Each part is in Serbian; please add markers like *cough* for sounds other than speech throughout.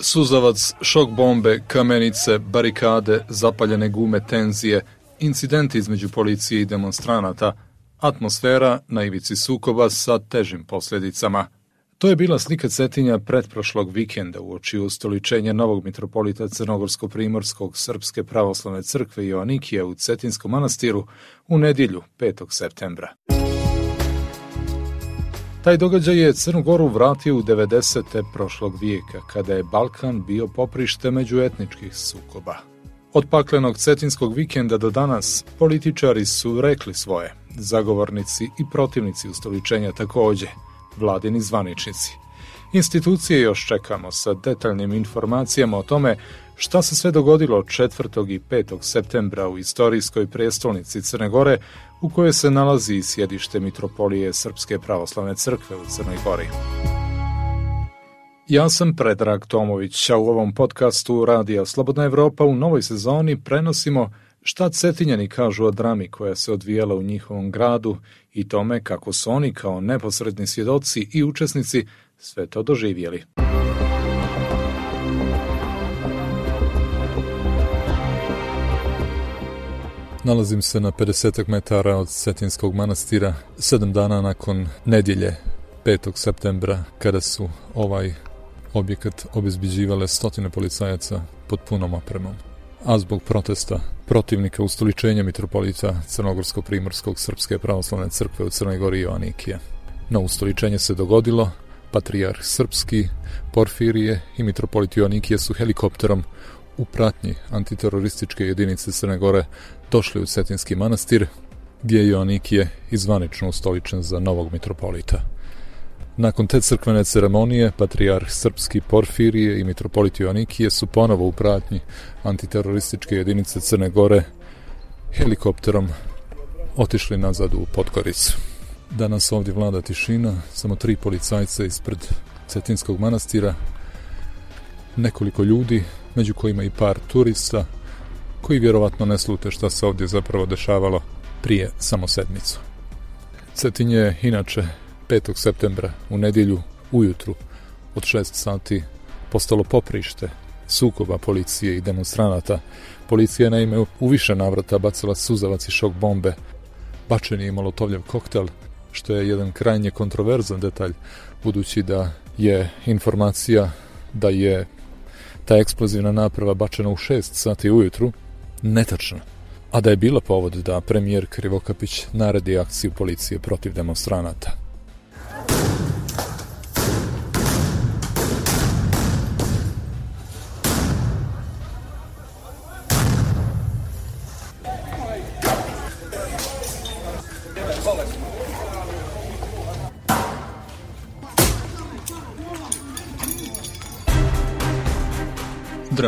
Suzavac, šok bombe, kamenice, barikade, zapaljene gume, tenzije, incidenti između policije i demonstranata, atmosfera na ivici sukoba sa težim posljedicama. To je bila slika Cetinja pretprošlog vikenda u oči ustoličenja novog mitropolita Crnogorsko-Primorskog Srpske pravoslavne crkve Joanikije u Cetinskom manastiru u nedjelju 5. septembra. Taj događaj je Crnu Goru vratio u 90. prošlog vijeka, kada je Balkan bio poprište međuetničkih sukoba. Od paklenog cetinskog vikenda do danas političari su rekli svoje, zagovornici i protivnici ustoličenja takođe, vladini zvaničnici. Institucije još čekamo sa detaljnim informacijama o tome šta se sve dogodilo 4. i 5. septembra u istorijskoj prestolnici Crne Gore u kojoj se nalazi sjedište Mitropolije Srpske pravoslavne crkve u Crnoj Gori. Ja sam Predrag Tomović, a u ovom podcastu Radija Slobodna Evropa u novoj sezoni prenosimo šta Cetinjani kažu o drami koja se odvijela u njihovom gradu i tome kako su oni kao neposredni svjedoci i učesnici sve to doživjeli. Nalazim se na 50 metara od Cetinskog manastira, sedam dana nakon nedjelje 5. septembra, kada su ovaj objekat obezbiđivale stotine policajaca pod punom opremom. A zbog protesta protivnika ustoličenja mitropolita Crnogorsko-Primorskog Srpske pravoslavne crkve u Crnoj Gori Joanikije. No ustoličenje se dogodilo, patrijarh Srpski, Porfirije i mitropolit Joanikije su helikopterom u pratnji antiterorističke jedinice Crne Gore došli u Cetinski manastir, gdje je Joanikije izvanično ustoličen za novog mitropolita. Nakon te crkvene ceremonije, patrijarh Srpski Porfirije i mitropolit Joanikije su ponovo u pratnji antiterorističke jedinice Crne Gore helikopterom otišli nazad u Podgoricu. Danas ovdje vlada tišina, samo tri policajca ispred Cetinskog manastira, nekoliko ljudi, među kojima i par turista, koji vjerovatno ne slute šta se ovdje zapravo dešavalo prije samo sedmicu. Cetin je inače 5. septembra u nedjelju ujutru od 6 sati postalo poprište sukoba policije i demonstranata. Policija je naime u više navrata bacala suzavac i šok bombe. Bačen je molotovljev koktel, što je jedan krajnje kontroverzan detalj, budući da je informacija da je ta eksplozivna naprava bačena u 6 sati ujutru netačna a da je bila povod da premijer Krivokapić naredi akciju policije protiv demonstranata.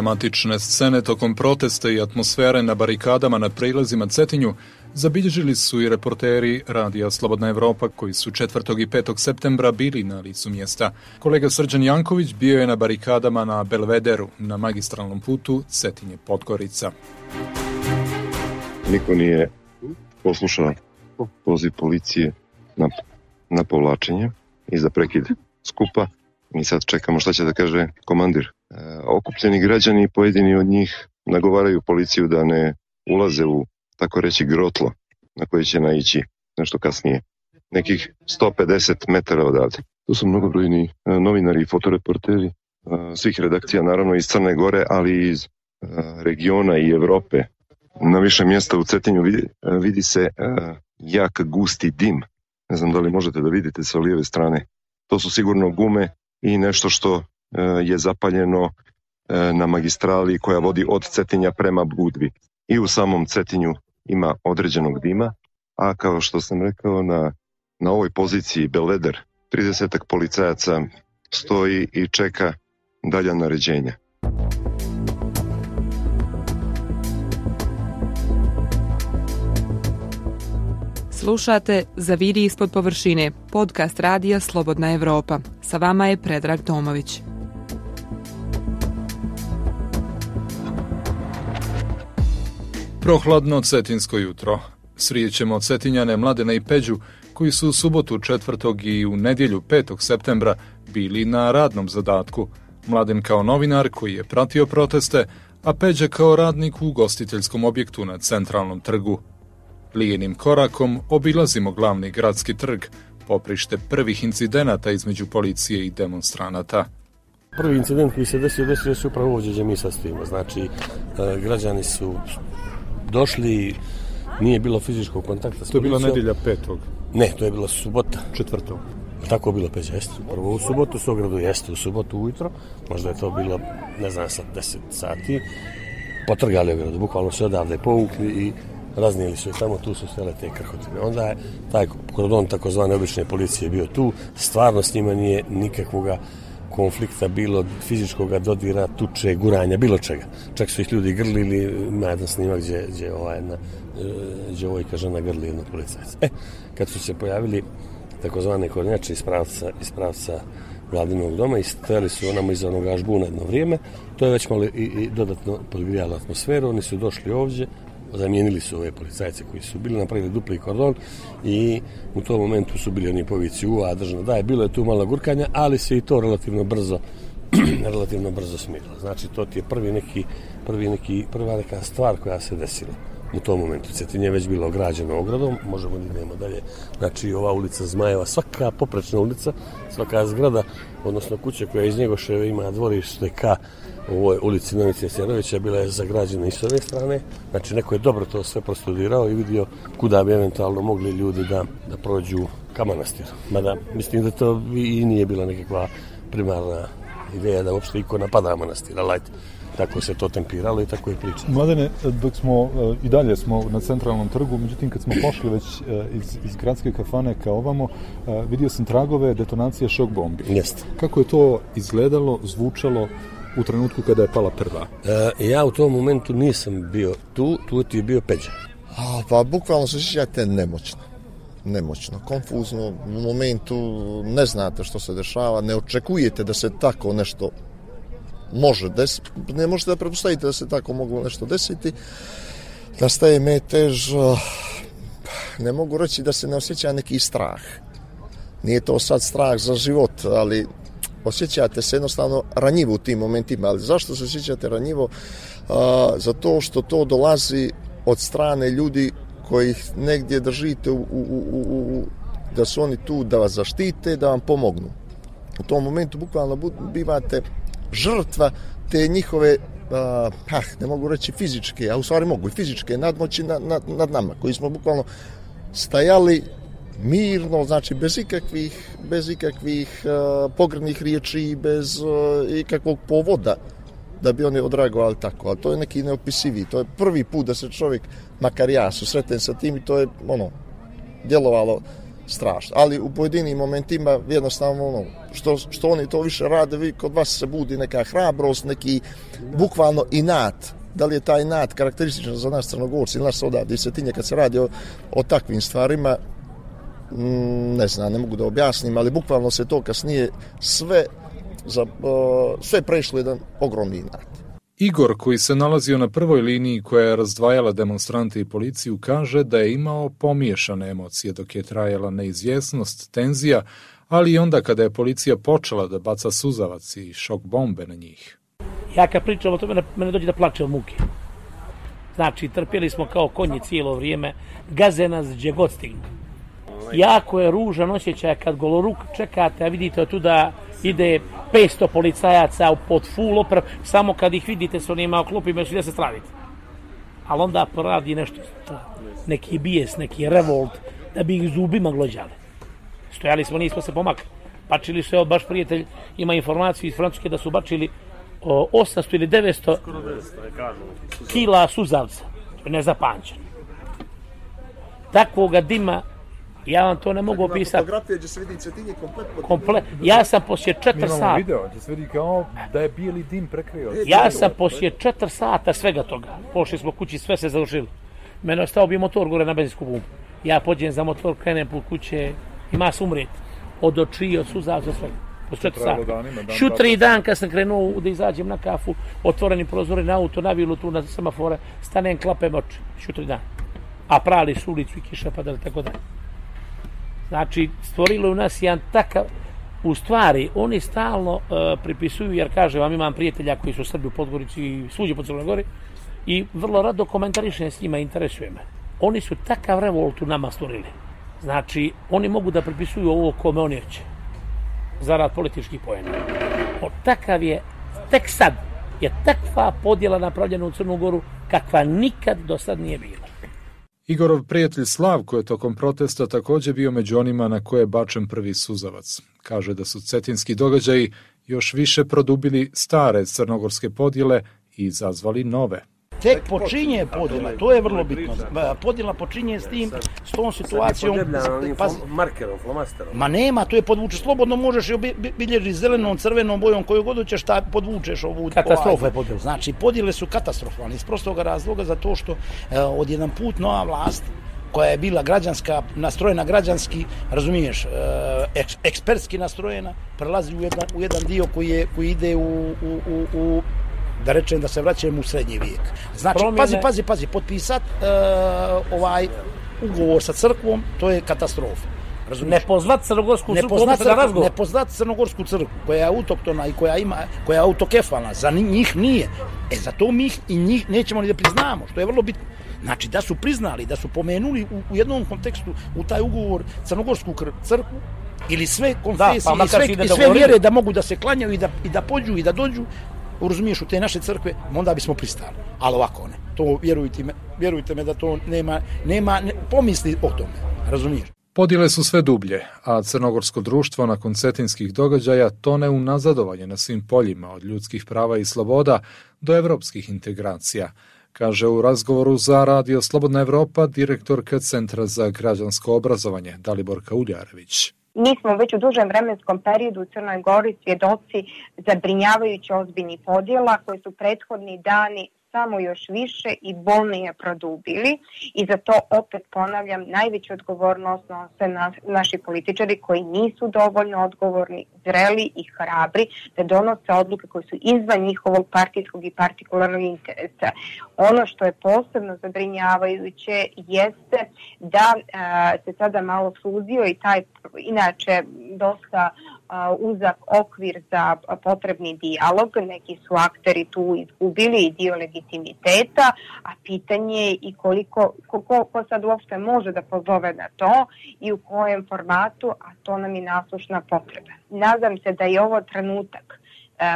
Dramatične scene tokom protesta i atmosfere na barikadama na prilazima Cetinju zabilježili su i reporteri Radija Slobodna Evropa koji su 4. i 5. septembra bili na licu mjesta. Kolega Srđan Janković bio je na barikadama na Belvederu na magistralnom putu Cetinje Podgorica. Niko nije poslušao poziv policije na, na povlačenje i za prekid skupa. Mi sad čekamo šta će da kaže komandir okupljeni građani pojedini od njih nagovaraju policiju da ne ulaze u tako reći grotlo na koje će naići nešto kasnije. Nekih 150 metara odavde. Tu su mnogobrojni e, novinari i fotoreporteri e, svih redakcija, naravno iz Crne Gore, ali iz e, regiona i Evrope. Na više mjesta u Cetinju vidi, vidi se jak gusti dim. Ne znam da li možete da vidite sa lijeve strane. To su sigurno gume i nešto što je zapaljeno E, na magistrali koja vodi od Cetinja prema Budvi. I u samom Cetinju ima određenog dima, a kao što sam rekao na, na ovoj poziciji Belveder 30 policajaca stoji i čeka dalja naređenja. Slušate Zaviri ispod površine, podcast radija Slobodna Evropa. Sa vama je Predrag Tomović. Prohladno cetinsko jutro. Srijećemo cetinjane Mladena i Peđu koji su u subotu 4. i u nedjelju 5. septembra bili na radnom zadatku. Mladen kao novinar koji je pratio proteste, a Peđa kao radnik u ugostiteljskom objektu na centralnom trgu. Lijenim korakom obilazimo glavni gradski trg, poprište prvih incidenata između policije i demonstranata. Prvi incident koji se desio, desio se upravo gdje mi sastojimo. Znači, e, građani su došli, nije bilo fizičkog kontakta s To je bila nedjelja petog? Ne, to je bila subota. Četvrtog? Tako je bilo peć, jeste. Prvo u subotu su ogradu, jeste u subotu ujutro, možda je to bilo, ne znam, sad 10 sati, potrgali ogradu, bukvalno se odavde povukli i raznijeli su je tamo, tu su stele te krhotine. Onda je taj kordon takozvane obične policije bio tu, stvarno s njima nije nikakvoga konflikta bilo fizičkog dodira, tuče, guranja, bilo čega. Čak su ih ljudi grlili, ima jedan snimak gdje, gdje ova jedna djevojka žena grli jednog policajca. E, kad su se pojavili takozvane kornjače iz pravca, iz pravca vladinog doma i stajali su onamo iza onoga žbuna jedno vrijeme, to je već malo i, i dodatno podgrijalo atmosferu, oni su došli ovdje, zamijenili su ove policajce koji su bili napravili dupli kordon i u tom momentu su bili oni povici UA državno da je bilo je tu malo gurkanja ali se i to relativno brzo *clears throat* relativno brzo smirilo. Znači to ti je prvi neki prvi neki prva neka stvar koja se desila u tom momentu. Cetinje je već bilo ograđeno ogradom, možemo da idemo dalje. Znači, ova ulica Zmajeva, svaka poprečna ulica, svaka zgrada, odnosno kuća koja iz Njegoševe ima dvorište ka ovoj ulici Novice Sjerovića bila je zagrađena i s ove strane. Znači, neko je dobro to sve prostudirao i vidio kuda bi eventualno mogli ljudi da, da prođu ka manastiru. Mada, mislim da to i nije bila nekakva primarna ideja da uopšte iko napada manastir, ali tako se to tempiralo i tako je priča. Mladene, dok smo e, i dalje smo na centralnom trgu, međutim kad smo pošli već e, iz, iz gradske kafane ka ovamo, e, vidio sam tragove detonacije šok bombi. Jeste. Kako je to izgledalo, zvučalo u trenutku kada je pala prva? E, ja u tom momentu nisam bio tu, tu ti je bio Peđa. A, pa bukvalno se sjećate nemoćno nemoćno, konfuzno, u momentu ne znate što se dešava, ne očekujete da se tako nešto može desiti, ne možete da prepostavite da se tako moglo nešto desiti. Nastaje metež, ne mogu reći da se ne osjeća neki strah. Nije to sad strah za život, ali osjećate se jednostavno ranjivo u tim momentima. Ali zašto se osjećate ranjivo? Zato što to dolazi od strane ljudi kojih negdje držite u, u, u, u, da su oni tu da vas zaštite, da vam pomognu. U tom momentu bukvalno bivate žrtva te njihove uh, ah, ne mogu reći fizičke, a u stvari mogu i fizičke nadmoći nad, nad, nad nama, koji smo bukvalno stajali mirno, znači bez ikakvih, bez ikakvih uh, pogrednih riječi, bez uh, ikakvog povoda da bi oni odreagovali tako, ali to je neki neopisivi, to je prvi put da se čovjek, makar ja, susreten sa tim i to je ono, djelovalo strašno. Ali u pojedinim momentima jednostavno ono, što, što oni to više rade, vi kod vas se budi neka hrabrost, neki bukvalno inat. Da li je taj inat karakterističan za nas crnogorci ili nas odavde i svetinje kad se radi o, o takvim stvarima, mm, ne znam, ne mogu da objasnim, ali bukvalno se to kasnije sve, za, sve prešlo jedan ogromni inat. Igor, koji se nalazio na prvoj liniji koja je razdvajala demonstrante i policiju, kaže da je imao pomiješane emocije dok je trajala neizvjesnost, tenzija, ali i onda kada je policija počela da baca suzavac i šok bombe na njih. Ja kad pričam o tome, mene dođe da plače od muke. Znači, trpjeli smo kao konji cijelo vrijeme, gaze nas gdje god stignu. Jako je ružan osjećaj kad goloruk čekate, a vidite tu da ide 500 policajaca pod full oprav, samo kad ih vidite s onima oklopima da se stravite. Ali onda poradi nešto, neki bijes, neki revolt, da bi ih zubima glođali. Stojali smo, nismo se pomakli. Bačili su, evo, baš prijatelj ima informaciju iz Francuske da su bačili o, 800 ili 900 kila suzavca. To je nezapančeno. Takvoga dima Ja vam to ne mogu opisati. Fotografija gdje se vidi cetinje komplet. Komplet. Ja sam poslije 4 sata. Imamo video, gdje se vidi kao da je bijeli dim prekrio. E, ja sam poslije 4 sata svega toga. Pošli smo kući, sve se završilo. Mene ostao bi motor gore na benzinsku bumbu. Ja pođem za motor, krenem put kuće, ima se umret. Od oči, od suza, za sve. Po 4 sata. Šutri dan kad sam krenuo da izađem na kafu, otvoreni prozori na auto, na vilu tu na semafore, stanem, klapem oči. Šutri dan. A prali su ulicu i kiša padali, tako dalje. Znači, stvorilo u nas jedan takav, u stvari, oni stalno uh, pripisuju, jer kaže vam imam prijatelja koji su Srbi u Podgorici i svuđe po Crnoj Gori, i vrlo rado komentarišem s njima, interesuje me. Oni su takav revolt u nama stvorili. Znači, oni mogu da pripisuju ovo kome oni hoće. Zarad političkih pojena. O, takav je, tek sad, je takva podjela napravljena u Crnu Goru kakva nikad do sad nije bila. Igorov prijatelj Slavko je tokom protesta takođe bio među onima na koje je bačen prvi suzavac. Kaže da su cetinski događaji još više produbili stare crnogorske podjele i izazvali nove tek počinje podjela, to je vrlo bitno. Podjela počinje s tim, s tom situacijom. Pazi, markerom, flomasterom. Ma nema, to je podvuče, slobodno možeš i bilježi zelenom, crvenom bojom, koju god hoćeš, šta podvučeš ovu. Katastrofa je podjela. Znači, podjele su katastrofalne, iz prostog razloga, zato što e, od jedan put nova vlast, koja je bila građanska, nastrojena građanski, razumiješ, e, ekspertski nastrojena, prelazi u jedan, u jedan dio koji, je, koji ide u, u, u, u da rečem da se vraćamo u srednji vijek. Znači, Promjene... pazi, pazi, pazi, potpisat uh, ovaj ugovor sa crkvom, to je katastrofa. Razumiješ? Ne poznat crnogorsku crkvu, ne poznat, crkvu, ne poznat crnogorsku crkvu koja je autoktona i koja ima koja je autokefalna, za njih nije. E zato mi i njih nećemo ni da priznamo, što je vrlo bitno. Znači da su priznali, da su pomenuli u, u jednom kontekstu u taj ugovor crnogorsku crkvu ili sve konfesije da, pa i sve, i sve vjere da mogu da se klanjaju i da, i da pođu i da dođu razumiješ, u te naše crkve, onda bismo pristali. Ali ovako ne. To vjerujte me, vjerujte me da to nema, nema ne, pomisli o tome. Razumiješ? Podile su sve dublje, a crnogorsko društvo nakon cetinskih događaja tone u nazadovanje na svim poljima od ljudskih prava i sloboda do evropskih integracija, kaže u razgovoru za Radio Slobodna Evropa direktorka Centra za građansko obrazovanje Daliborka Uljarević. Mi smo već u dužem vremenskom periodu u Crnoj Gori svjedoci zabrinjavajući ozbiljni podjela koji su prethodni dani samo još više i bolnije produbili i za to opet ponavljam najveću odgovornost nose na, naši političari koji nisu dovoljno odgovorni, zreli i hrabri da donose odluke koje su izvan njihovog partijskog i partikularnog interesa. Ono što je posebno zabrinjavajuće jeste da a, se sada malo suzio i taj inače dosta uzak okvir za potrebni dijalog. Neki su akteri tu izgubili i dio legitimiteta, a pitanje je i koliko, ko, ko sad uopšte može da pozove na to i u kojem formatu, a to nam je naslušna potreba. Nadam se da je ovo trenutak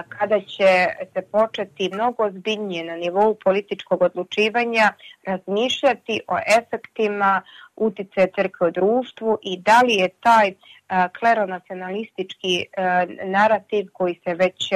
kada će se početi mnogo ozbiljnije na nivou političkog odlučivanja razmišljati o efektima utice crkve u društvu i da li je taj kleronacionalistički narativ koji se već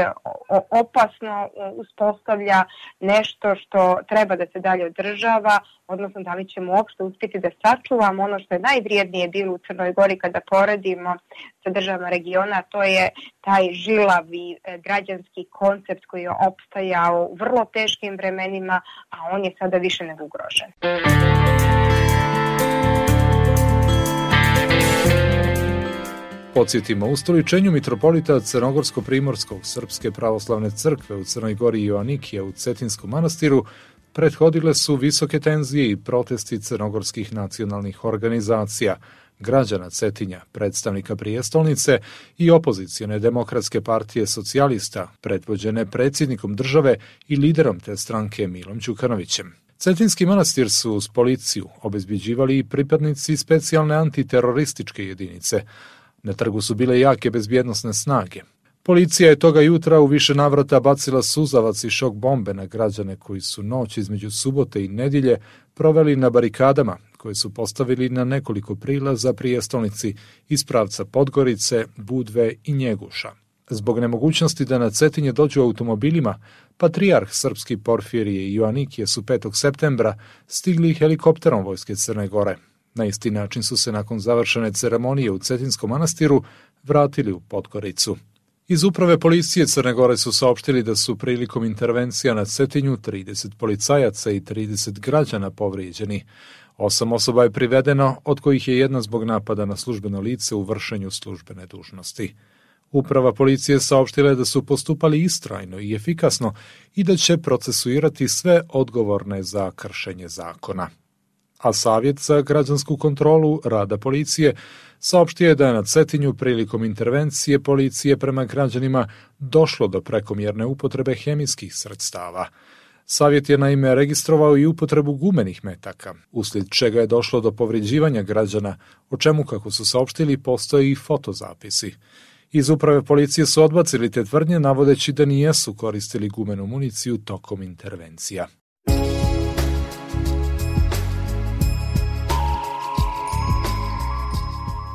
opasno uspostavlja nešto što treba da se dalje održava, odnosno da li ćemo uopšte uspjeti da sačuvamo ono što je najvrijednije bilo u Crnoj Gori kada poredimo sa državama regiona, to je taj žilavi građanski koncept koji je opstajao u vrlo teškim vremenima, a on je sada više nego ugrožen. Podsjetimo, u stoličenju mitropolita Crnogorsko-Primorskog Srpske pravoslavne crkve u Crnoj Gori Joanikija u Cetinskom manastiru prethodile su visoke tenzije i protesti crnogorskih nacionalnih organizacija, građana Cetinja, predstavnika prijestolnice i opozicijone demokratske partije socijalista, predvođene predsjednikom države i liderom te stranke Milom Đukanovićem. Cetinski manastir su uz policiju obezbiđivali i pripadnici specijalne antiterorističke jedinice, Na trgu su bile jake bezbjednostne snage. Policija je toga jutra u više navrata bacila suzavac i šok bombe na građane koji su noć između subote i nedjelje proveli na barikadama koje su postavili na nekoliko prilaza prijestolnici iz pravca Podgorice, Budve i Njeguša. Zbog nemogućnosti da na Cetinje dođu automobilima, patrijarh srpski Porfirije i Joanikije su 5. septembra stigli helikopterom Vojske Crne Gore. Na isti način su se nakon završene ceremonije u Cetinskom manastiru vratili u Podgoricu. Iz uprave policije Crne Gore su saopštili da su prilikom intervencija na Cetinju 30 policajaca i 30 građana povrijeđeni. Osam osoba je privedeno, od kojih je jedna zbog napada na službeno lice u vršenju službene dužnosti. Uprava policije saopštila je da su postupali istrajno i efikasno i da će procesuirati sve odgovorne za kršenje zakona. A Savjet za građansku kontrolu rada policije saopštio je da je na Cetinju prilikom intervencije policije prema građanima došlo do prekomjerne upotrebe hemijskih sredstava. Savjet je naime registrovao i upotrebu gumenih metaka, uslijed čega je došlo do povređivanja građana, o čemu, kako su saopštili, postoje i fotozapisi. Iz uprave policije su odbacili te tvrdnje, navodeći da nijesu koristili gumenu municiju tokom intervencija.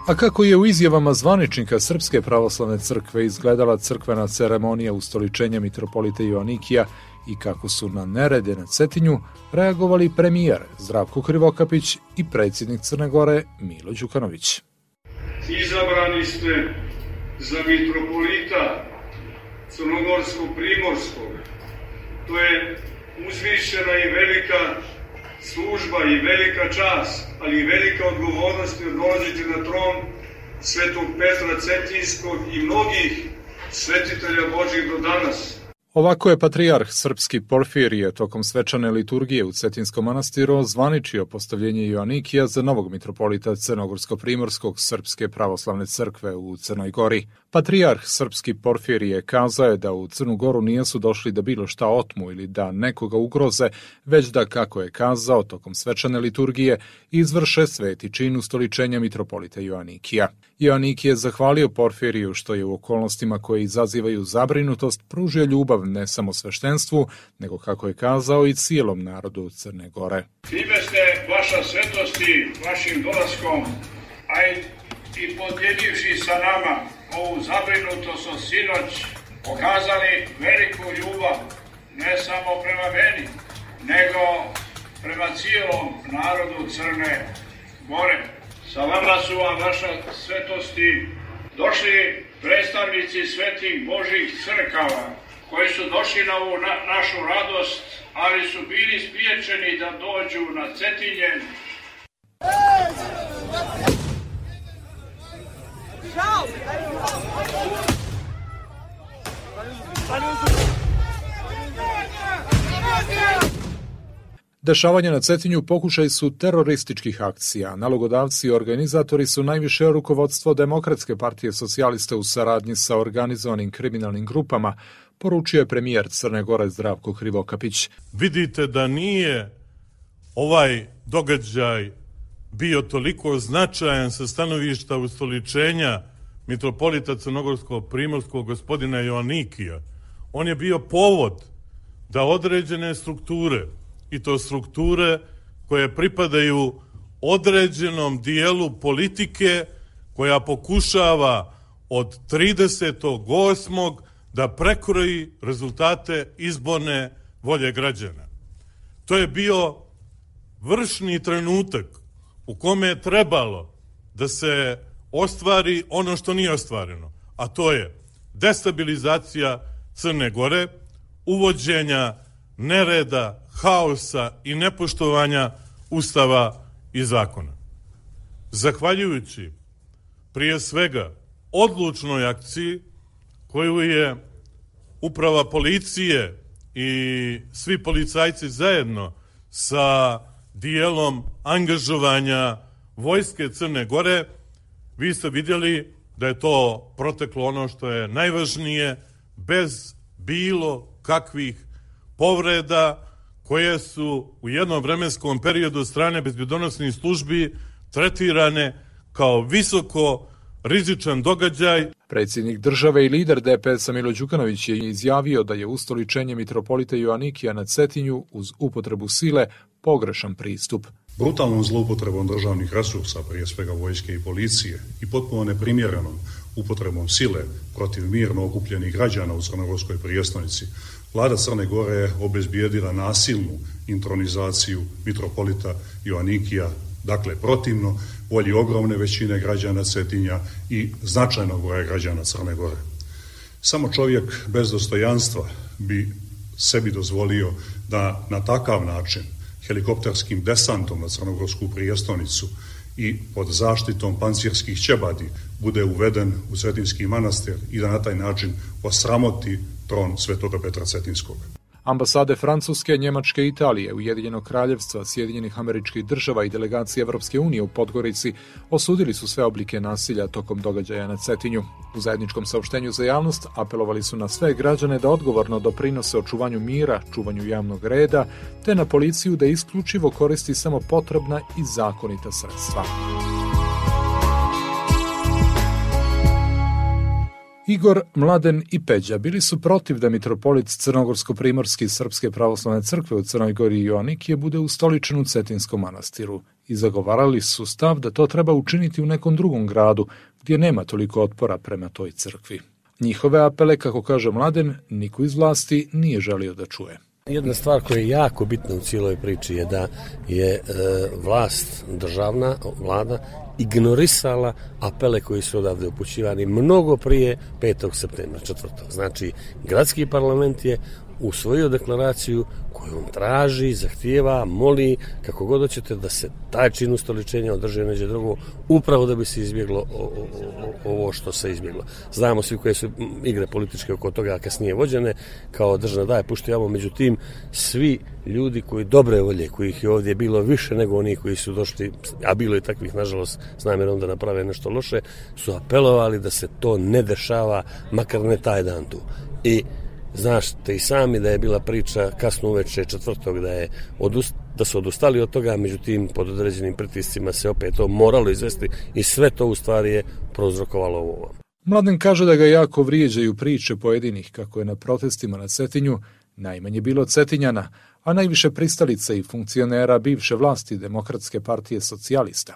A kako je u izjavama zvaničnika Srpske pravoslavne crkve izgledala crkvena ceremonija ustoličenja mitropolita Joanikija i kako su na nerede na Cetinju reagovali premijer Zdravko Krivokapić i predsjednik Crne Gore Milo Đukanović. Izabrani ste za mitropolita Crnogorsko-Primorskog. To je uzvišena i velika služba i velika čast, ali i velika odgovornost jer dolazite na tron svetog Petra Cetinskog i mnogih svetitelja Božih do danas. Ovako je patrijarh srpski Porfirije tokom svečane liturgije u Cetinskom manastiru zvaničio postavljenje Joanikija za novog mitropolita Crnogorsko-Primorskog Srpske pravoslavne crkve u Crnoj Gori. Patrijarh srpski Porfirije kazao je da u Crnu Goru nijesu došli da bilo šta otmu ili da nekoga ugroze, već da, kako je kazao, tokom svečane liturgije izvrše sveti čin ustoličenja mitropolita Joanikija. Joaniki je zahvalio Porfiriju što je u okolnostima koje izazivaju zabrinutost pružio ljubav ne samo sveštenstvu, nego kako je kazao i cijelom narodu Crne Gore. Time ste vaša svetosti vašim dolaskom, a i podjeljivši sa nama ovu zabrinutost od sinoć, pokazali veliku ljubav, ne samo prema meni, nego prema cijelom narodu Crne Gore. Sa vama su vam vaša svetosti došli predstavnici svetih Božih crkava, koji su došli na ovu na, našu radost, ali su bili spriječeni da dođu na Cetinje. Dešavanja na Cetinju pokušaj su terorističkih akcija. Nalogodavci i organizatori su najviše rukovodstvo Demokratske partije socijaliste u saradnji sa organizovanim kriminalnim grupama, poručio je premijer Crne Gore Zdravko Hrivokapić. Vidite da nije ovaj događaj bio toliko značajan sa stanovišta ustoličenja mitropolita Crnogorskog primorskog gospodina Joannikija. On je bio povod da određene strukture, i to strukture koje pripadaju određenom dijelu politike koja pokušava od 38 da prekroji rezultate izborne volje građana. To je bio vršni trenutak u kome je trebalo da se ostvari ono što nije ostvareno, a to je destabilizacija Crne Gore, uvođenja nereda, haosa i nepoštovanja ustava i zakona. Zahvaljujući prije svega odlučnoj akciji koju je uprava policije i svi policajci zajedno sa dijelom angažovanja vojske Crne Gore, vi ste vidjeli da je to proteklo ono što je najvažnije, bez bilo kakvih povreda koje su u jednom vremenskom periodu strane bezbjedonosnih službi tretirane kao visoko rizičan događaj. Predsjednik države i lider DPS-a Milo Đukanović je izjavio da je ustoličenje mitropolita Joanikija na Cetinju uz upotrebu sile pogrešan pristup. Brutalnom zloupotrebom državnih resursa, prije svega vojske i policije, i potpuno neprimjerenom upotrebom sile protiv mirno okupljenih građana u Crnogorskoj prijestonici, vlada Crne Gore je obezbijedila nasilnu intronizaciju mitropolita Joanikija, dakle protivno volji ogromne većine građana Cetinja i značajnog broja građana Crne Gore. Samo čovjek bez dostojanstva bi sebi dozvolio da na takav način helikopterskim desantom na Crnogorsku prijestonicu i pod zaštitom pancirskih ćebadi bude uveden u Cetinski manastir i da na taj način osramoti tron Svetoga Petra Cetinskog. Ambasade Francuske, Njemačke i Italije, Ujedinjenog kraljevstva, Sjedinjenih američkih država i delegacije Evropske unije u Podgorici osudili su sve oblike nasilja tokom događaja na Cetinju. U zajedničkom saopštenju za javnost apelovali su na sve građane da odgovorno doprinose očuvanju mira, čuvanju javnog reda, te na policiju da isključivo koristi samo potrebna i zakonita sredstva. Igor, Mladen i Peđa bili su protiv da mitropolit Crnogorsko-primorski Srpske pravoslavne crkve u Crnoj Gori Joanikije bude ustoličen u Cetinskom manastiru i zagovarali su stav da to treba učiniti u nekom drugom gradu gdje nema toliko otpora prema toj crkvi. Njihove apele, kako kaže Mladen, niko iz vlasti nije želio da čuje. Jedna stvar koja je jako bitna u cijeloj priči je da je e, vlast, državna vlada, ignorisala apele koji su odavde upućivani mnogo prije 5. septembra, četvrtog. Znači, gradski parlament je usvojio deklaraciju koju on traži, zahtijeva, moli, kako god hoćete, da se taj čin ustoličenja održi neđe drugo, upravo da bi se izbjeglo ovo što se izbjeglo. Znamo svi koje su igre političke oko toga kasnije vođene, kao državna daje puštujemo, međutim, svi ljudi koji dobre volje, kojih je ovdje bilo više nego oni koji su došli, a bilo je takvih, nažalost, s namjerom da naprave nešto loše, su apelovali da se to ne dešava, makar ne taj dan tu. I Znaš te i sami da je bila priča kasno uveče četvrtog da je odust, da su odustali od toga, međutim pod određenim pritiscima se opet to moralo izvesti i sve to u stvari je prozrokovalo ovo. Mladen kaže da ga jako vrijeđaju priče pojedinih kako je na protestima na Cetinju najmanje bilo Cetinjana, a najviše pristalica i funkcionera bivše vlasti Demokratske partije socijalista.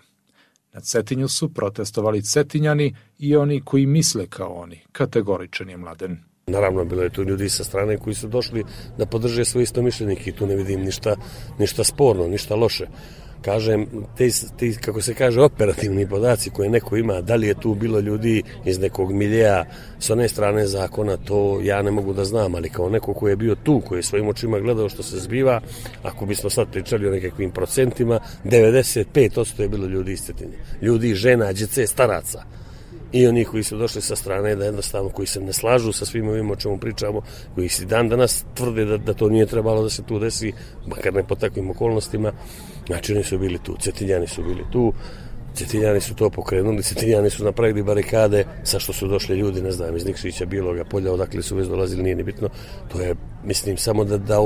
Na Cetinju su protestovali Cetinjani i oni koji misle kao oni, kategoričan je Mladen. Naravno, bilo je tu ljudi sa strane koji su došli da podrže svoje istomišljenike i tu ne vidim ništa, ništa sporno, ništa loše. Kažem, te, te, kako se kaže, operativni podaci koje neko ima, da li je tu bilo ljudi iz nekog miljeja s one strane zakona, to ja ne mogu da znam, ali kao neko ko je bio tu, koji je svojim očima gledao što se zbiva, ako bismo sad pričali o nekakvim procentima, 95% je bilo ljudi iz Cetinje. Ljudi, žena, djece, staraca i oni koji su došli sa strane da jednostavno koji se ne slažu sa svim ovim o čemu pričamo, koji si dan danas tvrde da, da to nije trebalo da se tu desi, makar ne po takvim okolnostima, znači oni su bili tu, Cetiljani su bili tu, Cetiljani su to pokrenuli, Cetiljani su napravili barikade, sa što su došli ljudi, ne znam, iz Nikšića, Biloga, Polja, odakle su već dolazili, nije ni bitno. To je, mislim, samo da, da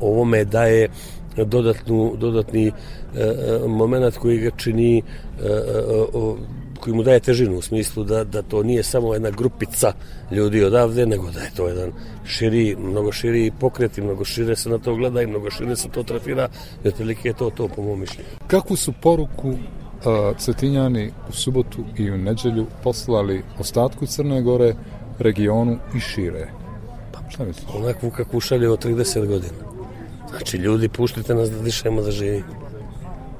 ovome daje dodatnu, dodatni e, e moment koji ga čini e, e, koji mu daje težinu u smislu da, da to nije samo jedna grupica ljudi odavde, nego da je to jedan širi, mnogo širi pokret i mnogo šire se na to gleda i mnogo šire se to trafira i otprilike je to to po mom mišljenju. Kakvu su poruku uh, Cetinjani u subotu i u neđelju poslali ostatku Crne Gore, regionu i šire? Pa, šta misliš? Onakvu kakvu šalje od 30 godina. Znači, ljudi, puštite nas da dišemo, da živimo.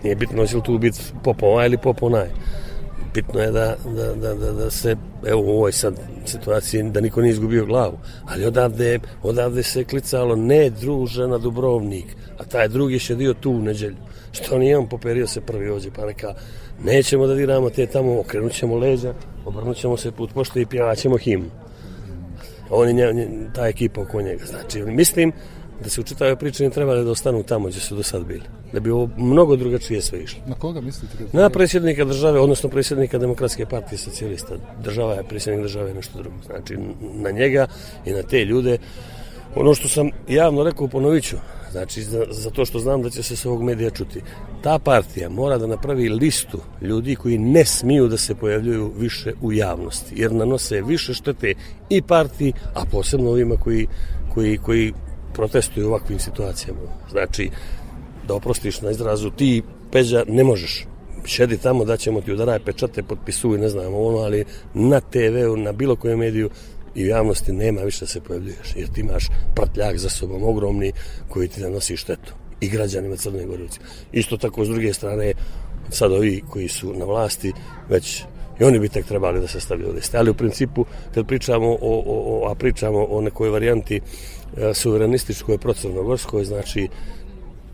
Nije bitno će li tu biti popova ili poponaj bitno je da, da, da, da, da se, evo u ovoj sad situaciji, da niko nije izgubio glavu. Ali odavde, odavde se klicalo ne druže na Dubrovnik, a taj drugi je dio tu u neđelju. Što nije on poperio se prvi ovdje, pa reka, nećemo da diramo te tamo, okrenut ćemo leđa, obrnut ćemo se put pošto i pjevat ćemo himnu. On je ta ekipa oko njega. Znači, mislim da se u čitavoj priči ne trebali da ostanu tamo gdje su do sad bili. Da bi ovo mnogo drugačije sve išlo. Na koga mislite? Na predsjednika države, odnosno predsjednika Demokratske partije socijalista. Država je, predsjednik države je nešto drugo. Znači, na njega i na te ljude. Ono što sam javno rekao, ponovit ću. Znači, za, to što znam da će se s ovog medija čuti. Ta partija mora da napravi listu ljudi koji ne smiju da se pojavljuju više u javnosti. Jer nanose više štete i partiji, a posebno ovima koji, koji, koji protestuju u ovakvim situacijama. Znači, da oprostiš na izrazu, ti peđa ne možeš. Šedi tamo da ćemo ti udaraj pečate, potpisuj, ne znam, ono, ali na TV-u, na bilo kojem mediju i u javnosti nema više da se pojavljuješ, jer ti imaš prtljak za sobom ogromni koji ti nanosi štetu i građanima Crne Gorice. Isto tako, s druge strane, sad ovi koji su na vlasti, već i oni bi tek trebali da se stavljaju liste. Ali u principu, kad pričamo o, o, o, a pričamo o nekoj varijanti E, suverenističkoj procrnogorskoj, znači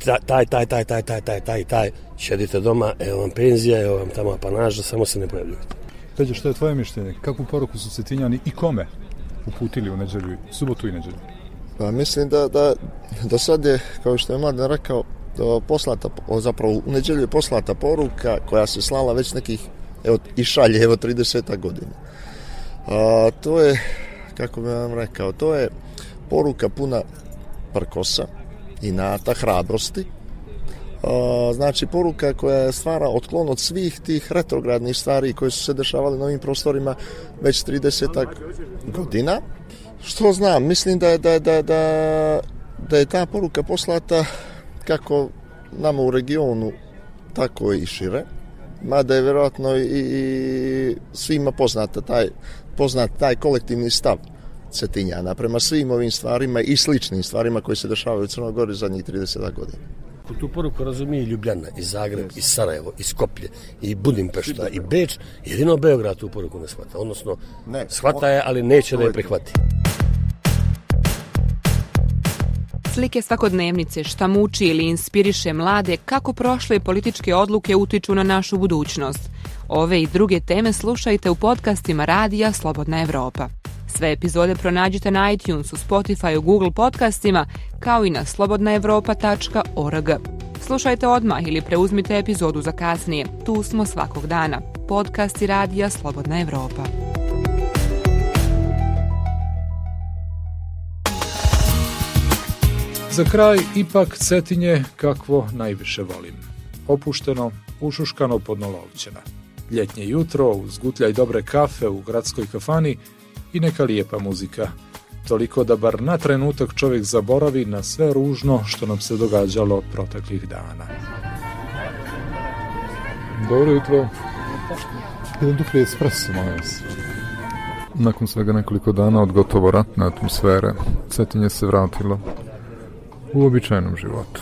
taj, taj, taj, taj, taj, taj, taj, taj, šedite doma, evo vam penzija, evo vam tamo apanaža, samo se ne pojavljujete. Peđe, što je tvoje mišljenje? Kakvu poruku su Cetinjani i kome uputili u neđelju, subotu i neđelju? Pa mislim da, da do sad je, kao što je Mladen rekao, poslata, zapravo u nedjelju je poslata poruka koja se slala već nekih, evo, i šalje, evo, 30 godina. A, to je, kako bih vam rekao, to je poruka puna prkosa, inata, hrabrosti, a, znači poruka koja stvara otklon od svih tih retrogradnih stvari koje su se dešavale na ovim prostorima već 30 godina. Što znam, mislim da je, da, da, da, da je ta poruka poslata kako nama u regionu, tako i šire, mada je vjerojatno i, i svima poznata taj, poznat taj kolektivni stav Cetinjana prema svim ovim stvarima i sličnim stvarima koji se dešavaju u Crnoj Gori zadnjih 30 godina. Tu poruku razumije i Ljubljana, i Zagreb, i Sarajevo, i Skoplje, i Budimpešta, i Beč. Jedino Beograd tu poruku ne shvata. Odnosno, ne, shvata je, ali neće da je prihvati. Slike svakodnevnice šta muči ili inspiriše mlade kako prošle političke odluke utiču na našu budućnost. Ove i druge teme slušajte u podcastima Radija Slobodna Evropa. Sve epizode pronađite na iTunesu, Spotify, Google podcastima, kao i na slobodnaevropa.org. Slušajte odmah ili preuzmite epizodu za kasnije. Tu smo svakog dana. Podcast i radija Slobodna Evropa. Za kraj ipak Cetinje kakvo najviše volim. Opušteno, ušuškano podnolovćena. Ljetnje jutro uz gutljaj dobre kafe u gradskoj kafani i neka lijepa muzika. Toliko da bar na trenutak čovjek zaboravi na sve ružno što nam se događalo proteklih dana. Dobro jutro. Jedan dupli espresso, molim. Nakon svega nekoliko dana od gotovo ratne atmosfere, Cetinje se vratilo u običajnom životu.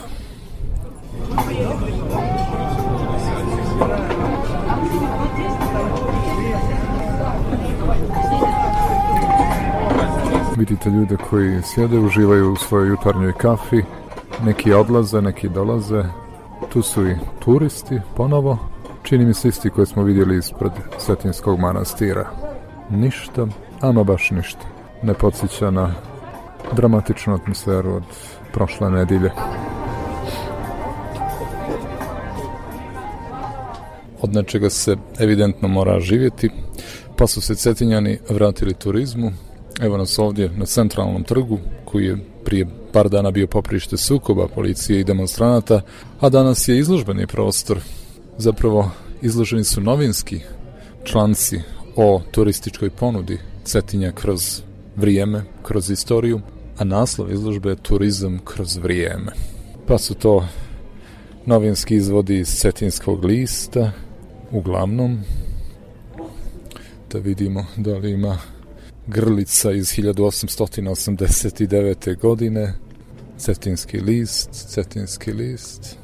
Vidite ljude koji sjede, uživaju u svojoj jutarnjoj kafi, neki odlaze, neki dolaze. Tu su i turisti ponovo, čini mi se isti koje smo vidjeli ispred Svetinskog manastira. Ništa, ama baš ništa. Ne podsjeća na dramatičnu atmosferu od prošle nedelje. Od nečega se evidentno mora živjeti, pa su se Cetinjani vratili turizmu, Evo nas ovdje na centralnom trgu koji je prije par dana bio poprište sukoba policije i demonstranata, a danas je izložbeni prostor. Zapravo izloženi su novinski članci o turističkoj ponudi Cetinja kroz vrijeme, kroz istoriju, a naslov izložbe je Turizam kroz vrijeme. Pa su to novinski izvodi iz Cetinskog lista, uglavnom, da vidimo da li ima Grlica iz 1889. godine, Cetinski list, Cetinski list.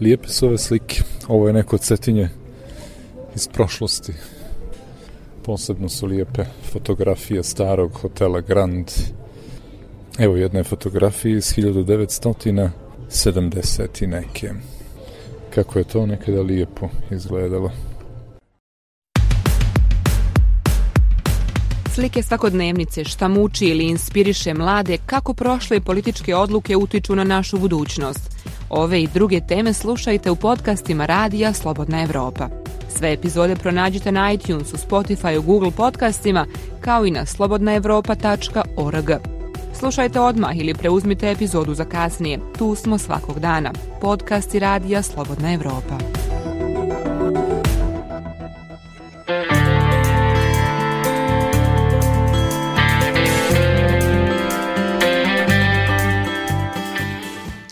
Lijepe su ove slike. Ovo je neko cetinje iz prošlosti. Posebno su lijepe fotografije starog hotela Grand. Evo jedne fotografije iz 1970. neke. Kako je to nekada lijepo izgledalo. Slike svakodnevnice šta muči ili inspiriše mlade kako prošle političke odluke utiču na našu budućnost. Ove i druge teme slušajte u podcastima Radija Slobodna Evropa. Sve epizode pronađite na iTunesu, Spotify, Google podcastima, kao i na slobodnaevropa.org. Slušajte odmah ili preuzmite epizodu za kasnije. Tu smo svakog dana. Podcast i Radija Slobodna Evropa.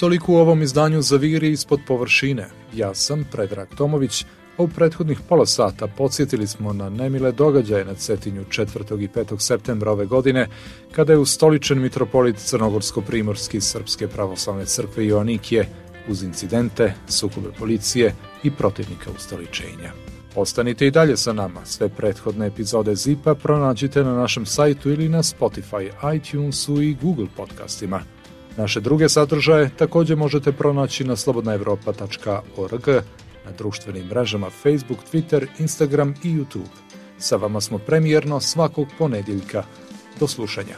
Toliko u ovom izdanju Zaviri ispod površine. Ja sam Predrag Tomović, a u prethodnih pola sata podsjetili smo na nemile događaje na Cetinju 4. i 5. septembra ove godine, kada je ustoličen mitropolit Crnogorsko-Primorski Srpske pravoslavne crkve Joanikije uz incidente, sukobe policije i protivnika ustoličenja. Ostanite i dalje sa nama. Sve prethodne epizode Zipa pronađite na našem sajtu ili na Spotify, iTunesu i Google podcastima – Naše druge sadržaje također možete pronaći na slobodnaevropa.org, na društvenim mrežama Facebook, Twitter, Instagram i YouTube. Sa vama smo premijerno svakog ponedjeljka. Do slušanja.